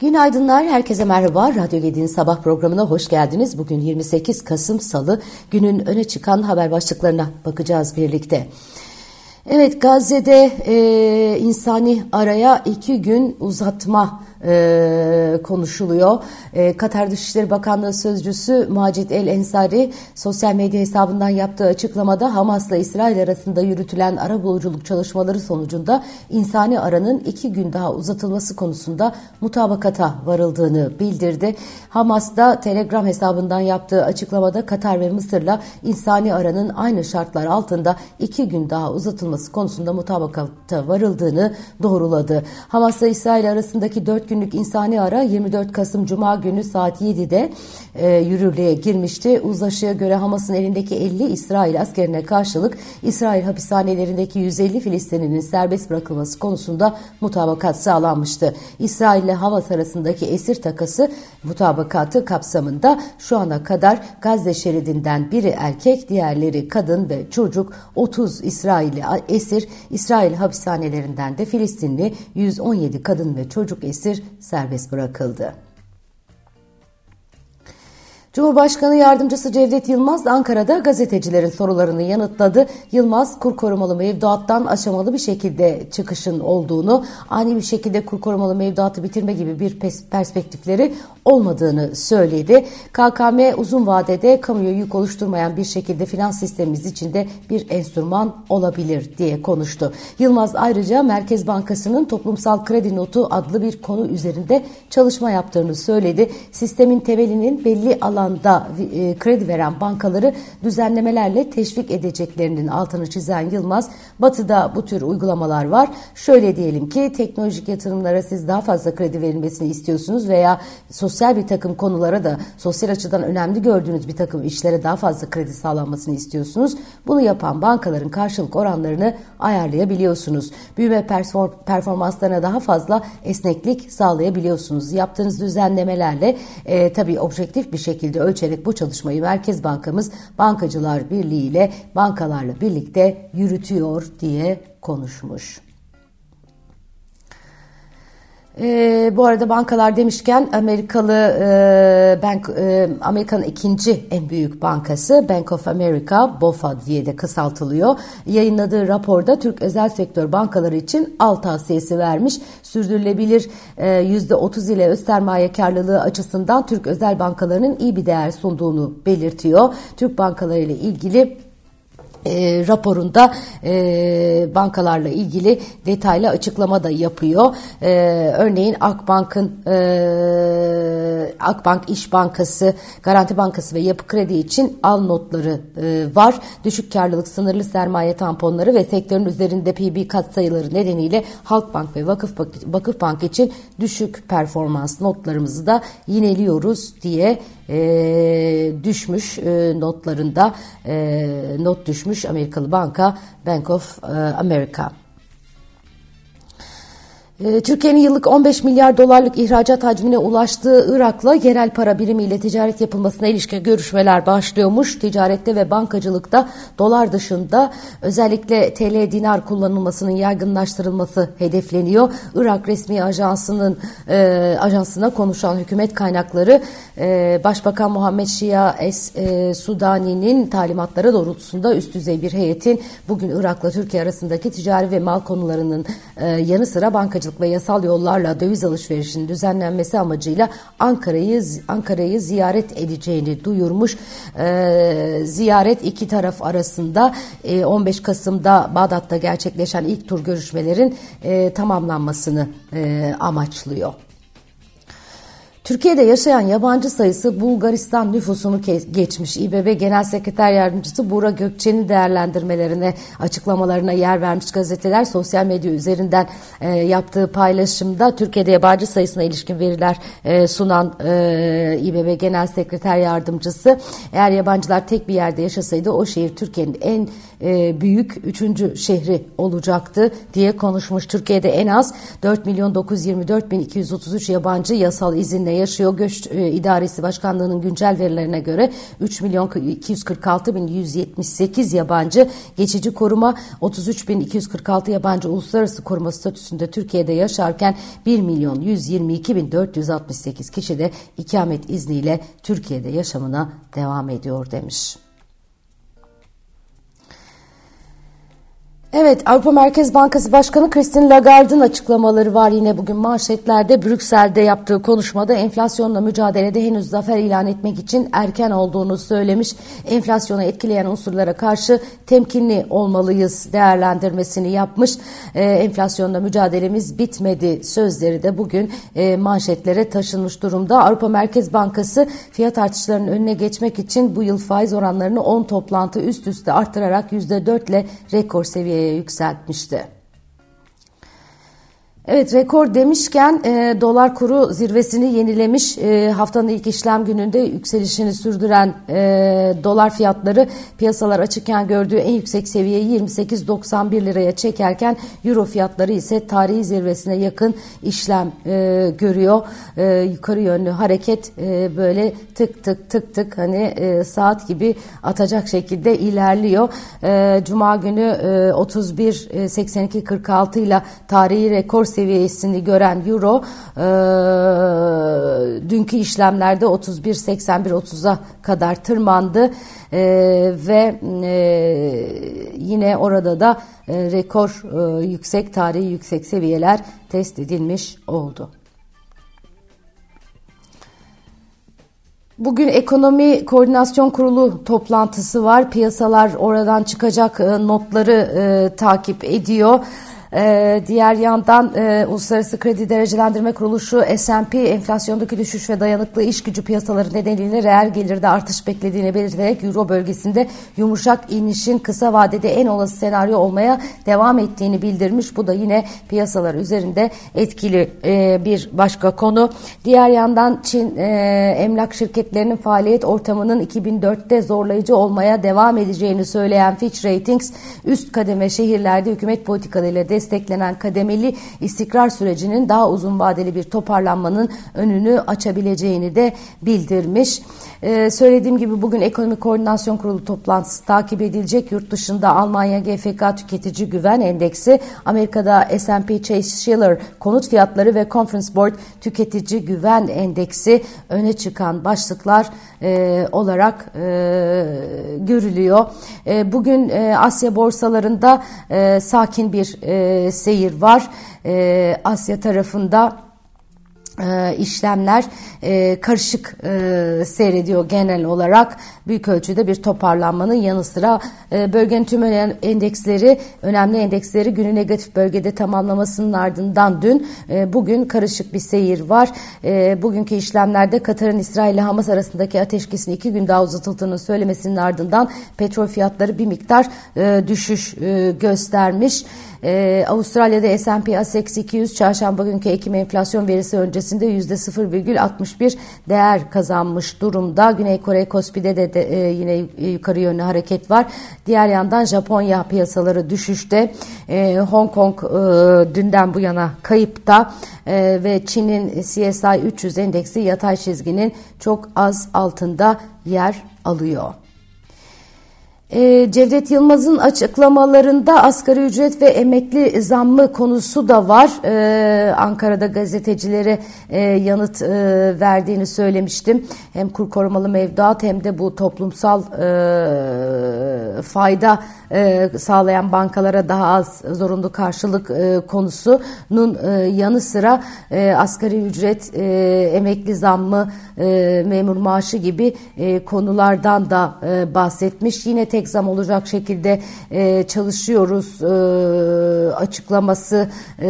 Günaydınlar, herkese merhaba. Radyo Gedi'nin sabah programına hoş geldiniz. Bugün 28 Kasım Salı, günün öne çıkan haber başlıklarına bakacağız birlikte. Evet, Gazze'de e, insani araya iki gün uzatma e, konuşuluyor. E, Katar Dışişleri Bakanlığı Sözcüsü Macit El Ensari sosyal medya hesabından yaptığı açıklamada Hamas'la İsrail arasında yürütülen ara buluculuk çalışmaları sonucunda insani aranın iki gün daha uzatılması konusunda mutabakata varıldığını bildirdi. Hamas da Telegram hesabından yaptığı açıklamada Katar ve Mısır'la insani aranın aynı şartlar altında iki gün daha uzatılması konusunda mutabakata varıldığını doğruladı. Hamas'la İsrail arasındaki dört günlük insani ara 24 Kasım Cuma günü saat 7'de e, yürürlüğe girmişti. Uzlaşıya göre Hamas'ın elindeki 50 İsrail askerine karşılık İsrail hapishanelerindeki 150 Filistinlinin serbest bırakılması konusunda mutabakat sağlanmıştı. İsrail ile Hamas arasındaki esir takası mutabakatı kapsamında şu ana kadar Gazze şeridinden biri erkek, diğerleri kadın ve çocuk 30 İsrailli esir, İsrail hapishanelerinden de Filistinli 117 kadın ve çocuk esir serbest bırakıldı. Cumhurbaşkanı Yardımcısı Cevdet Yılmaz Ankara'da gazetecilerin sorularını yanıtladı. Yılmaz kur korumalı mevduattan aşamalı bir şekilde çıkışın olduğunu, ani bir şekilde kur korumalı mevduatı bitirme gibi bir perspektifleri olmadığını söyledi. KKM uzun vadede kamuya yük oluşturmayan bir şekilde finans sistemimiz içinde bir enstrüman olabilir diye konuştu. Yılmaz ayrıca Merkez Bankası'nın toplumsal kredi notu adlı bir konu üzerinde çalışma yaptığını söyledi. Sistemin temelinin belli alan alanda e, kredi veren bankaları düzenlemelerle teşvik edeceklerinin altını çizen Yılmaz, Batı'da bu tür uygulamalar var. Şöyle diyelim ki teknolojik yatırımlara siz daha fazla kredi verilmesini istiyorsunuz veya sosyal bir takım konulara da sosyal açıdan önemli gördüğünüz bir takım işlere daha fazla kredi sağlanmasını istiyorsunuz. Bunu yapan bankaların karşılık oranlarını ayarlayabiliyorsunuz. Büyüme performanslarına daha fazla esneklik sağlayabiliyorsunuz. Yaptığınız düzenlemelerle e, tabii objektif bir şekilde şekilde ölçerek bu çalışmayı Merkez Bankamız Bankacılar Birliği ile bankalarla birlikte yürütüyor diye konuşmuş. E, bu arada bankalar demişken Amerikalı e, bank e, Amerika'nın ikinci en büyük bankası Bank of America BOFA diye de kısaltılıyor. Yayınladığı raporda Türk özel sektör bankaları için al tavsiyesi vermiş. Sürdürülebilir e, %30 ile öz sermaye karlılığı açısından Türk özel bankalarının iyi bir değer sunduğunu belirtiyor. Türk bankaları ile ilgili e, raporunda e, bankalarla ilgili detaylı açıklama da yapıyor. E, örneğin Akbank'ın e, Akbank İş Bankası, Garanti Bankası ve Yapı Kredi için al notları e, var. Düşük karlılık sınırlı sermaye tamponları ve sektörün üzerinde PB kat sayıları nedeniyle Halkbank ve Vakıf Vakıfbank için düşük performans notlarımızı da yineliyoruz diye e, düşmüş e, notlarında e, not düşmüş Amerikalı banka Bank of e, America. Ee, Türkiye'nin yıllık 15 milyar dolarlık ihracat hacmine ulaştığı Irak'la yerel para birimiyle ticaret yapılmasına ilişkin görüşmeler başlıyormuş. Ticarette ve bankacılıkta dolar dışında özellikle TL dinar kullanılmasının yaygınlaştırılması hedefleniyor. Irak resmi ajansının e, ajansına konuşan hükümet kaynakları e, Başbakan Muhammed Şia Es e, Sudani'nin talimatları doğrultusunda üst düzey bir heyetin bugün Irak'la Türkiye arasındaki ticari ve mal konularının e, yanı sıra bankacılık bankacılık ve yasal yollarla döviz alışverişinin düzenlenmesi amacıyla Ankara'yı Ankara'yı ziyaret edeceğini duyurmuş. E, ziyaret iki taraf arasında e, 15 Kasım'da Bağdat'ta gerçekleşen ilk tur görüşmelerin e, tamamlanmasını e, amaçlıyor. Türkiye'de yaşayan yabancı sayısı Bulgaristan nüfusunu geçmiş. İBB Genel Sekreter Yardımcısı Buğra Gökçe'nin değerlendirmelerine, açıklamalarına yer vermiş gazeteler sosyal medya üzerinden e, yaptığı paylaşımda Türkiye'de yabancı sayısına ilişkin veriler e, sunan e, İBB Genel Sekreter Yardımcısı eğer yabancılar tek bir yerde yaşasaydı o şehir Türkiye'nin en e, büyük üçüncü şehri olacaktı diye konuşmuş. Türkiye'de en az 4 milyon 924 bin 233 yabancı yasal izinle yaşıyor. Göç e, İdaresi Başkanlığı'nın güncel verilerine göre 3 milyon 246 bin 178 yabancı geçici koruma 33 bin 246 yabancı uluslararası koruma statüsünde Türkiye'de yaşarken 1 milyon 122 bin 468 kişi de ikamet izniyle Türkiye'de yaşamına devam ediyor demiş. Evet Avrupa Merkez Bankası Başkanı Christine Lagarde'ın açıklamaları var yine bugün manşetlerde. Brüksel'de yaptığı konuşmada enflasyonla mücadelede henüz zafer ilan etmek için erken olduğunu söylemiş. Enflasyonu etkileyen unsurlara karşı temkinli olmalıyız değerlendirmesini yapmış. Ee, enflasyonla mücadelemiz bitmedi sözleri de bugün e, manşetlere taşınmış durumda. Avrupa Merkez Bankası fiyat artışlarının önüne geçmek için bu yıl faiz oranlarını 10 toplantı üst üste arttırarak %4 ile rekor seviyeye yükseltmişti. Evet rekor demişken e, dolar kuru zirvesini yenilemiş. E, haftanın ilk işlem gününde yükselişini sürdüren e, dolar fiyatları piyasalar açıkken gördüğü en yüksek seviyeyi 28.91 liraya çekerken euro fiyatları ise tarihi zirvesine yakın işlem e, görüyor. E, yukarı yönlü hareket e, böyle tık tık tık tık hani e, saat gibi atacak şekilde ilerliyor. E, Cuma günü e, 31.82.46 ile tarihi rekor seviyesini gören euro e, dünkü işlemlerde 31.81-30'a kadar tırmandı e, ve e, yine orada da e, rekor e, yüksek tarihi yüksek seviyeler test edilmiş oldu. Bugün Ekonomi Koordinasyon Kurulu toplantısı var. Piyasalar oradan çıkacak e, notları e, takip ediyor. Ee, diğer yandan e, Uluslararası Kredi Derecelendirme Kuruluşu S&P enflasyondaki düşüş ve dayanıklı iş gücü piyasaları nedeniyle reel gelirde artış beklediğini belirterek Euro bölgesinde yumuşak inişin kısa vadede en olası senaryo olmaya devam ettiğini bildirmiş. Bu da yine piyasalar üzerinde etkili e, bir başka konu. Diğer yandan Çin e, emlak şirketlerinin faaliyet ortamının 2004'te zorlayıcı olmaya devam edeceğini söyleyen Fitch Ratings üst kademe şehirlerde hükümet politikalarıyla desteklenen kademeli istikrar sürecinin daha uzun vadeli bir toparlanmanın önünü açabileceğini de bildirmiş. Ee, söylediğim gibi bugün Ekonomik Koordinasyon Kurulu toplantısı takip edilecek. Yurt dışında Almanya GFK Tüketici Güven Endeksi, Amerika'da S&P Chase Shiller konut fiyatları ve Conference Board Tüketici Güven Endeksi öne çıkan başlıklar e, olarak e, görülüyor. E, bugün e, Asya borsalarında e, sakin bir e, seyir var. E, Asya tarafında e, işlemler e, karışık e, seyrediyor genel olarak büyük ölçüde bir toparlanmanın yanı sıra e, bölgenin tüm endeksleri önemli endeksleri günü negatif bölgede tamamlamasının ardından dün e, bugün karışık bir seyir var. E, bugünkü işlemlerde Katar'ın İsrail ile Hamas arasındaki ateşkesin iki gün daha uzatıldığını söylemesinin ardından petrol fiyatları bir miktar e, düşüş e, göstermiş. Ee, Avustralya'da S&P ASX 200 çarşamba günkü Ekim enflasyon verisi öncesinde %0,61 değer kazanmış durumda. Güney Kore Kospi'de de, de e, yine yukarı yönlü hareket var. Diğer yandan Japonya piyasaları düşüşte. E, Hong Kong e, dünden bu yana kayıpta e, ve Çin'in CSI 300 endeksi yatay çizginin çok az altında yer alıyor. E, Cevdet Yılmaz'ın açıklamalarında asgari ücret ve emekli zammı konusu da var. E, Ankara'da gazetecilere e, yanıt e, verdiğini söylemiştim. Hem kur korumalı mevduat hem de bu toplumsal e, fayda e, sağlayan bankalara daha az zorunlu karşılık e, konusunun e, yanı sıra e, asgari ücret, e, emekli zammı, e, memur maaşı gibi e, konulardan da e, bahsetmiş. Yine tek zam olacak şekilde e, çalışıyoruz e, açıklaması e,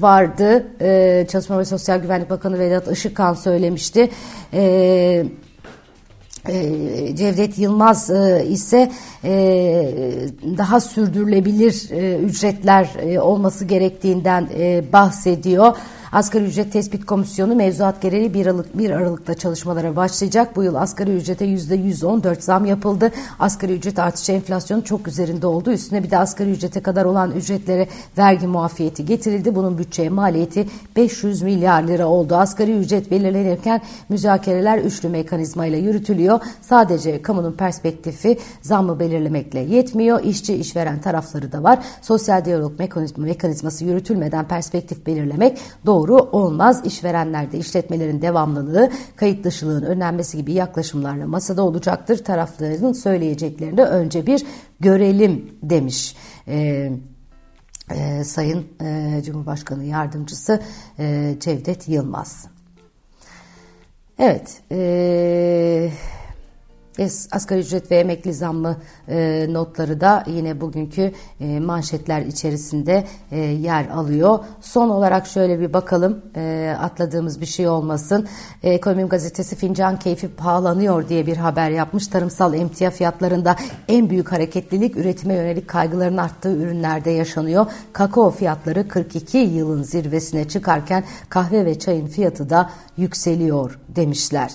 vardı. E, Çalışma ve Sosyal Güvenlik Bakanı Vedat Işıkhan söylemişti. E, Cevdet Yılmaz ise daha sürdürülebilir ücretler olması gerektiğinden bahsediyor. Asgari ücret tespit komisyonu mevzuat gereği 1 Aralık 1 Aralık'ta çalışmalara başlayacak. Bu yıl asgari ücrete %114 zam yapıldı. Asgari ücret artışı enflasyonun çok üzerinde oldu. Üstüne bir de asgari ücrete kadar olan ücretlere vergi muafiyeti getirildi. Bunun bütçeye maliyeti 500 milyar lira oldu. Asgari ücret belirlenirken müzakereler üçlü mekanizmayla yürütülüyor. Sadece kamunun perspektifi zammı belirlemekle yetmiyor. İşçi işveren tarafları da var. Sosyal diyalog mekanizması yürütülmeden perspektif belirlemek doğru olmaz. İşverenler de işletmelerin devamlılığı, kayıt dışılığın önlenmesi gibi yaklaşımlarla masada olacaktır. Tarafların söyleyeceklerini önce bir görelim demiş. Ee, e, Sayın e, Cumhurbaşkanı Yardımcısı e, Cevdet Yılmaz. Evet, e, asgari ücret ve emekli zammı e, notları da yine bugünkü e, manşetler içerisinde e, yer alıyor. Son olarak şöyle bir bakalım e, atladığımız bir şey olmasın. E, Ekonomim gazetesi fincan keyfi pahalanıyor diye bir haber yapmış. Tarımsal emtia fiyatlarında en büyük hareketlilik üretime yönelik kaygıların arttığı ürünlerde yaşanıyor. Kakao fiyatları 42 yılın zirvesine çıkarken kahve ve çayın fiyatı da yükseliyor demişler.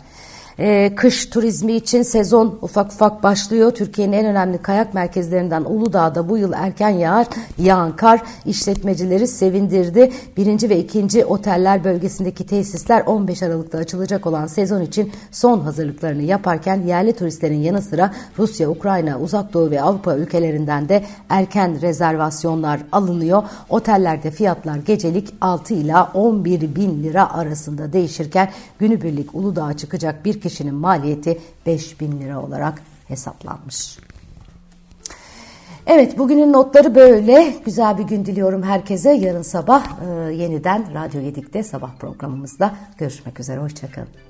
Ee, kış turizmi için sezon ufak ufak başlıyor. Türkiye'nin en önemli kayak merkezlerinden Uludağ'da bu yıl erken yağar, yağan kar işletmecileri sevindirdi. Birinci ve ikinci oteller bölgesindeki tesisler 15 Aralık'ta açılacak olan sezon için son hazırlıklarını yaparken yerli turistlerin yanı sıra Rusya, Ukrayna, Uzak Doğu ve Avrupa ülkelerinden de erken rezervasyonlar alınıyor. Otellerde fiyatlar gecelik 6 ila 11 bin lira arasında değişirken günübirlik Uludağ'a çıkacak bir kişinin maliyeti 5 bin lira olarak hesaplanmış. Evet bugünün notları böyle. Güzel bir gün diliyorum herkese. Yarın sabah e, yeniden Radyo 7'de sabah programımızda görüşmek üzere. Hoşçakalın.